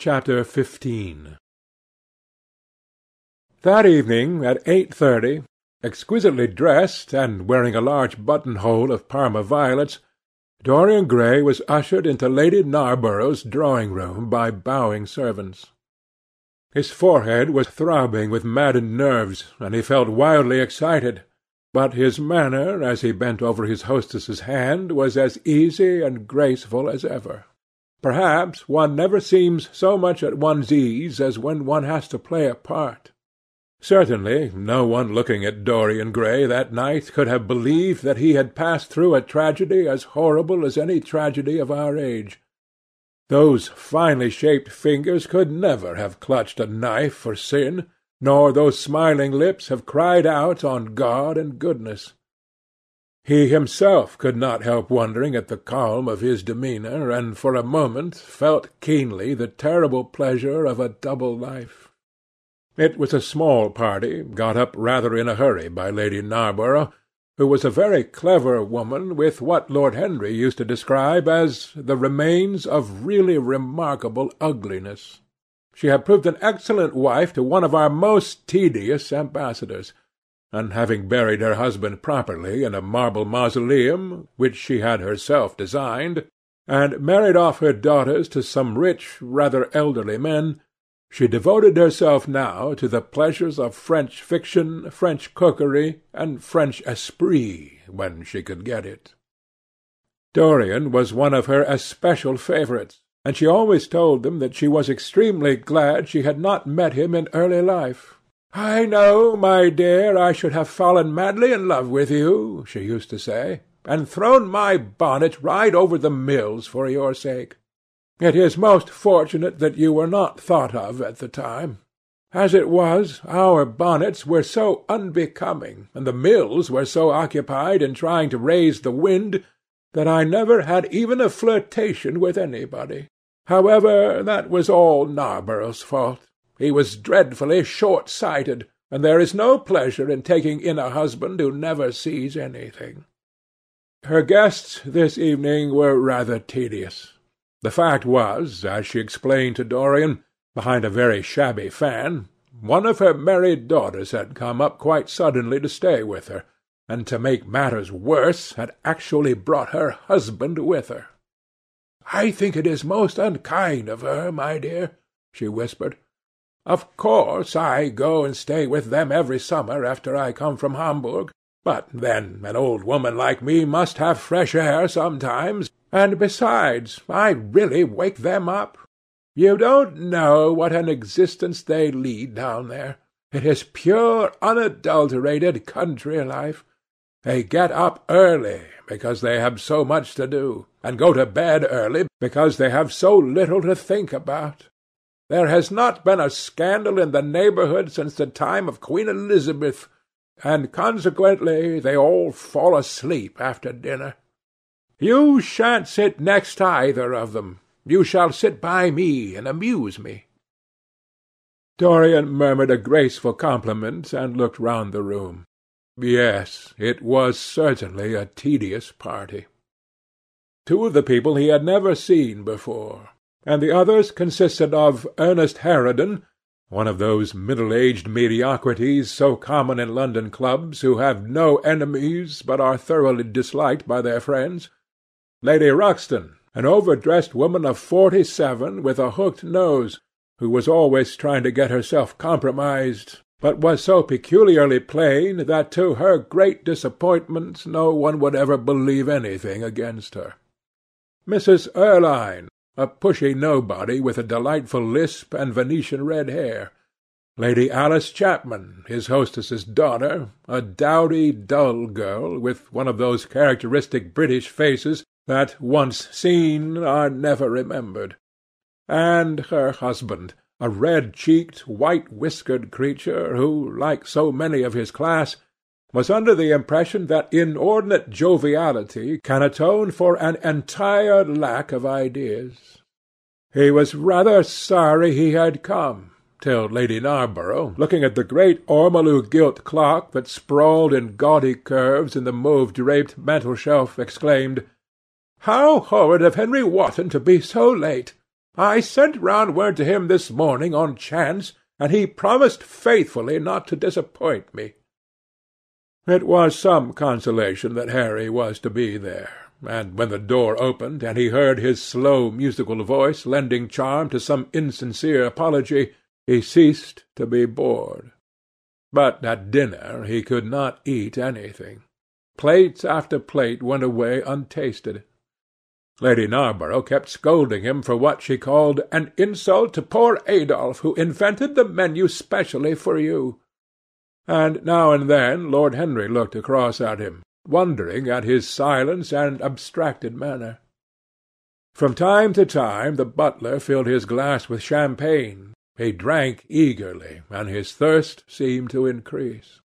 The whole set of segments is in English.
Chapter 15 That evening at eight thirty, exquisitely dressed, and wearing a large buttonhole of Parma violets, Dorian Gray was ushered into Lady Narborough's drawing-room by bowing servants. His forehead was throbbing with maddened nerves, and he felt wildly excited, but his manner, as he bent over his hostess's hand, was as easy and graceful as ever. Perhaps one never seems so much at one's ease as when one has to play a part. Certainly no one looking at Dorian Gray that night could have believed that he had passed through a tragedy as horrible as any tragedy of our age. Those finely shaped fingers could never have clutched a knife for sin, nor those smiling lips have cried out on God and goodness. He himself could not help wondering at the calm of his demeanour, and for a moment felt keenly the terrible pleasure of a double life. It was a small party, got up rather in a hurry by Lady Narborough, who was a very clever woman with what Lord Henry used to describe as the remains of really remarkable ugliness. She had proved an excellent wife to one of our most tedious ambassadors and having buried her husband properly in a marble mausoleum, which she had herself designed, and married off her daughters to some rich, rather elderly men, she devoted herself now to the pleasures of French fiction, French cookery, and French esprit, when she could get it. Dorian was one of her especial favourites, and she always told them that she was extremely glad she had not met him in early life, "I know, my dear, I should have fallen madly in love with you," she used to say, "and thrown my bonnet right over the mills for your sake. It is most fortunate that you were not thought of at the time. As it was, our bonnets were so unbecoming, and the mills were so occupied in trying to raise the wind, that I never had even a flirtation with anybody. However, that was all Narborough's fault. He was dreadfully short-sighted, and there is no pleasure in taking in a husband who never sees anything. Her guests this evening were rather tedious. The fact was, as she explained to Dorian, behind a very shabby fan, one of her married daughters had come up quite suddenly to stay with her, and to make matters worse had actually brought her husband with her. "I think it is most unkind of her, my dear," she whispered. Of course I go and stay with them every summer after I come from Homburg, but then an old woman like me must have fresh air sometimes, and besides, I really wake them up. You don't know what an existence they lead down there. It is pure, unadulterated country life. They get up early because they have so much to do, and go to bed early because they have so little to think about. There has not been a scandal in the neighbourhood since the time of Queen Elizabeth, and consequently they all fall asleep after dinner. You shan't sit next either of them. You shall sit by me and amuse me. Dorian murmured a graceful compliment and looked round the room. Yes, it was certainly a tedious party. Two of the people he had never seen before and the others consisted of Ernest Harrowden, one of those middle-aged mediocrities so common in London clubs, who have no enemies, but are thoroughly disliked by their friends; Lady Ruxton, an overdressed woman of forty-seven, with a hooked nose, who was always trying to get herself compromised, but was so peculiarly plain that to her great disappointment no one would ever believe anything against her; Mrs. Erlynne a pushy nobody with a delightful lisp and Venetian red hair; Lady Alice Chapman, his hostess's daughter, a dowdy, dull girl, with one of those characteristic British faces that, once seen, are never remembered; and her husband, a red-cheeked, white-whiskered creature who, like so many of his class, was under the impression that inordinate joviality can atone for an entire lack of ideas. He was rather sorry he had come, till Lady Narborough, looking at the great ormolu gilt clock that sprawled in gaudy curves in the mauve-draped mantel-shelf, exclaimed, "How horrid of Henry Wotton to be so late! I sent round word to him this morning on chance, and he promised faithfully not to disappoint me. It was some consolation that Harry was to be there, and when the door opened, and he heard his slow musical voice lending charm to some insincere apology, he ceased to be bored. But at dinner he could not eat anything. Plate after plate went away untasted. Lady Narborough kept scolding him for what she called an insult to poor Adolphe, who invented the menu specially for you. And now and then Lord Henry looked across at him, wondering at his silence and abstracted manner. From time to time the butler filled his glass with champagne. He drank eagerly, and his thirst seemed to increase.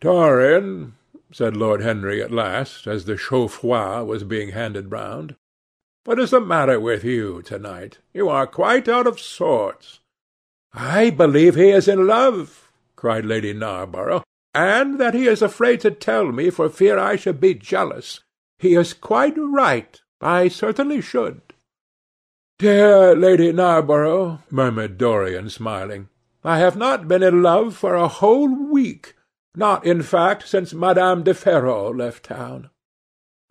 "Dorian," said Lord Henry at last, as the chaud was being handed round, what is the matter with you to-night? You are quite out of sorts." "I believe he is in love," cried Lady Narborough, "and that he is afraid to tell me for fear I should be jealous. He is quite right. I certainly should." "Dear Lady Narborough," murmured Dorian, smiling, "I have not been in love for a whole week; not, in fact, since Madame de Ferrol left town.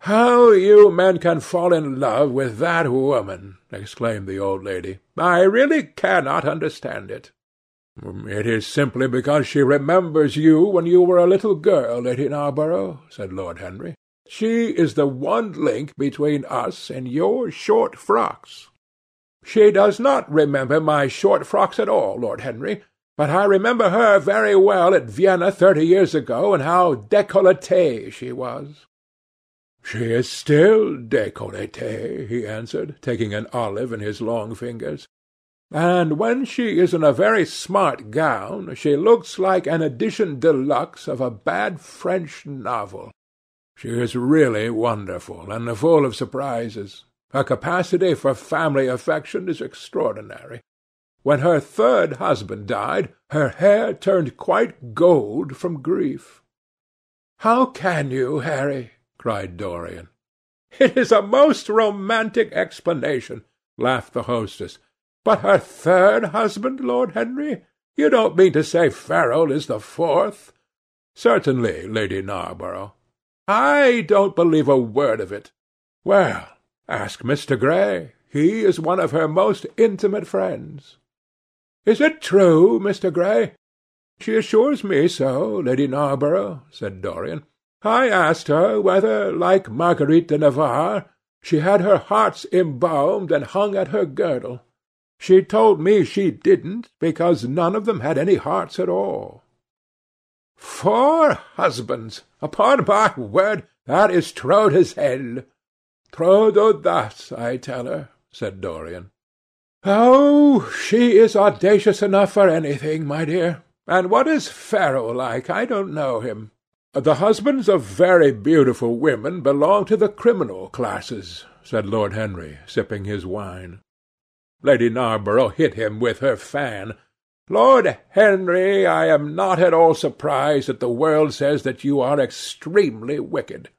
"How you men can fall in love with that woman!" exclaimed the old lady. "I really cannot understand it." "It is simply because she remembers you when you were a little girl, Lady Narborough," said Lord Henry. "She is the one link between us and your short frocks." "She does not remember my short frocks at all, Lord Henry. But I remember her very well at Vienna thirty years ago, and how décolletée she was. "She is still décolletée," he answered, taking an olive in his long fingers. "And when she is in a very smart gown, she looks like an edition de luxe of a bad French novel. She is really wonderful, and full of surprises. Her capacity for family affection is extraordinary. When her third husband died, her hair turned quite gold from grief." "How can you, Harry?" cried Dorian. "It is a most romantic explanation," laughed the hostess. "But her third husband, Lord Henry? You don't mean to say Ferrol is the fourth?" "Certainly, Lady Narborough." "I don't believe a word of it." "Well, ask Mr. Gray. He is one of her most intimate friends." "Is it true, Mr. Gray?" "She assures me so, Lady Narborough," said Dorian. I asked her whether, like Marguerite de Navarre, she had her hearts embalmed and hung at her girdle. She told me she didn't, because none of them had any hearts at all. Four husbands! Upon my word, that is trop de zèle. Trop d'audace, I tell her, said Dorian. Oh, she is audacious enough for anything, my dear. And what is Ferrol like? I don't know him. "The husbands of very beautiful women belong to the criminal classes," said Lord Henry, sipping his wine. Lady Narborough hit him with her fan. "Lord Henry, I am not at all surprised that the world says that you are extremely wicked."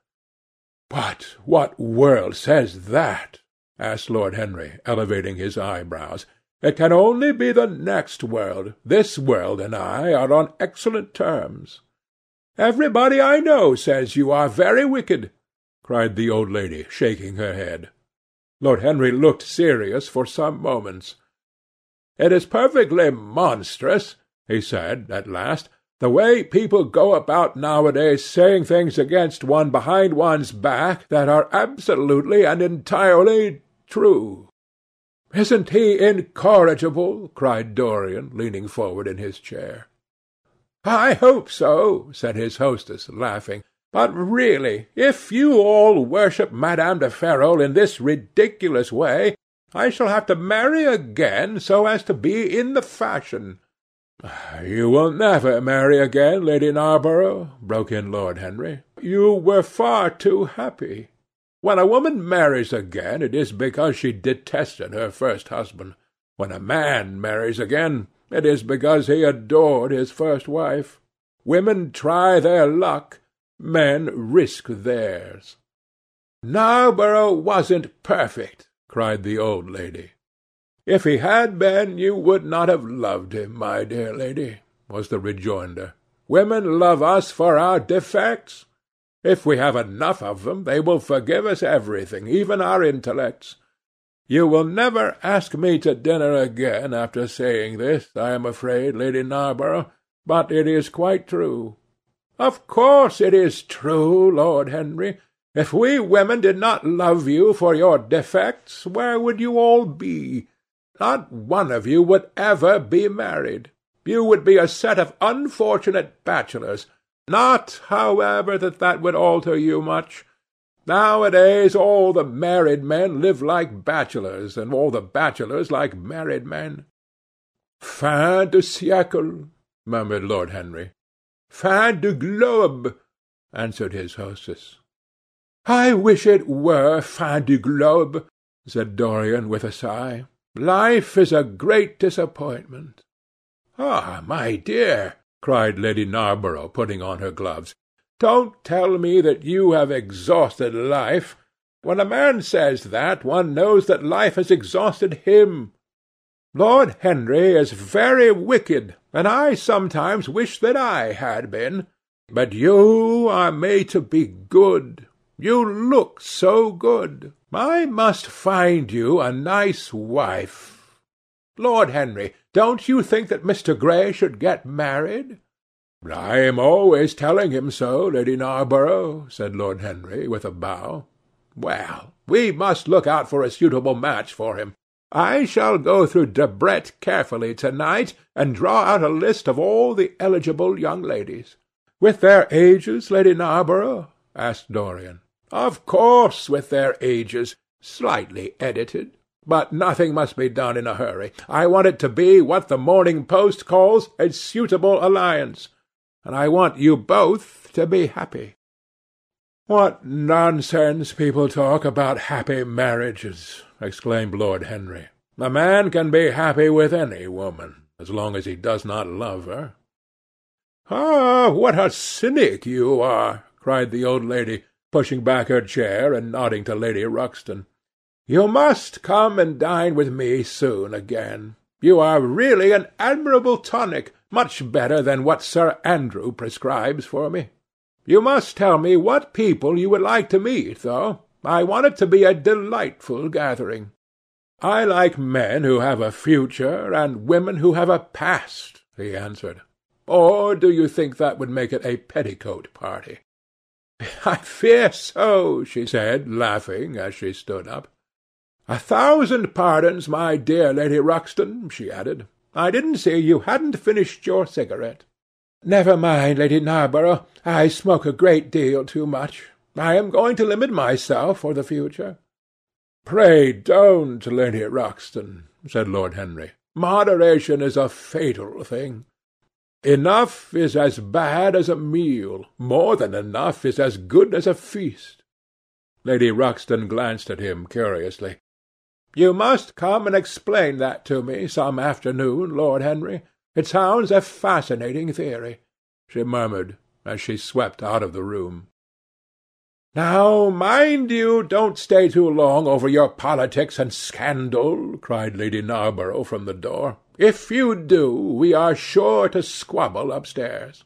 "But what world says that?" asked Lord Henry, elevating his eyebrows. "It can only be the next world. This world and I are on excellent terms. "Everybody I know says you are very wicked," cried the old lady, shaking her head. Lord Henry looked serious for some moments. "It is perfectly monstrous," he said, at last, "the way people go about nowadays saying things against one behind one's back that are absolutely and entirely true." "Isn't he incorrigible?" cried Dorian, leaning forward in his chair. "I hope so," said his hostess, laughing. "But really, if you all worship Madame de Ferrol in this ridiculous way, I shall have to marry again so as to be in the fashion." "You will never marry again, Lady Narborough," broke in Lord Henry. "You were far too happy. When a woman marries again, it is because she detested her first husband. When a man marries again, it is because he adored his first wife. Women try their luck; men risk theirs." "Narborough wasn't perfect," cried the old lady. If he had been, you would not have loved him, my dear lady, was the rejoinder. Women love us for our defects. If we have enough of them, they will forgive us everything, even our intellects. You will never ask me to dinner again after saying this, I am afraid, Lady Narborough, but it is quite true. Of course it is true, Lord Henry. If we women did not love you for your defects, where would you all be? Not one of you would ever be married. You would be a set of unfortunate bachelors, not, however, that that would alter you much. Nowadays all the married men live like bachelors, and all the bachelors like married men. Fin de siècle, murmured Lord Henry. Fin de globe, answered his hostess. I wish it were fin de globe, said Dorian with a sigh. Life is a great disappointment. Ah, my dear, cried Lady Narborough, putting on her gloves. Don't tell me that you have exhausted life. When a man says that, one knows that life has exhausted him. Lord Henry is very wicked, and I sometimes wish that I had been. But you are made to be good. You look so good. I must find you a nice wife. Lord Henry, don't you think that Mr. Gray should get married? I am always telling him so, Lady Narborough, said Lord Henry, with a bow. Well, we must look out for a suitable match for him. I shall go through Debrett carefully to-night, and draw out a list of all the eligible young ladies. With their ages, Lady Narborough? asked Dorian. Of course, with their ages, slightly edited. But nothing must be done in a hurry. I want it to be what the Morning Post calls a suitable alliance, and I want you both to be happy. What nonsense people talk about happy marriages, exclaimed Lord Henry. A man can be happy with any woman, as long as he does not love her. Ah, what a cynic you are! cried the old lady, pushing back her chair and nodding to Lady Ruxton. You must come and dine with me soon again. You are really an admirable tonic, much better than what Sir Andrew prescribes for me. You must tell me what people you would like to meet, though. I want it to be a delightful gathering. I like men who have a future, and women who have a past, he answered. Or do you think that would make it a petticoat party? I fear so, she said, laughing, as she stood up. A thousand pardons, my dear Lady Ruxton, she added. I didn't see you hadn't finished your cigarette. Never mind, Lady Narborough. I smoke a great deal too much. I am going to limit myself for the future. Pray don't, Lady Ruxton, said Lord Henry. Moderation is a fatal thing. Enough is as bad as a meal. More than enough is as good as a feast. Lady Ruxton glanced at him curiously. You must come and explain that to me some afternoon, Lord Henry. It sounds a fascinating theory, she murmured as she swept out of the room. Now, mind you don't stay too long over your politics and scandal, cried Lady Narborough from the door. If you do, we are sure to squabble upstairs.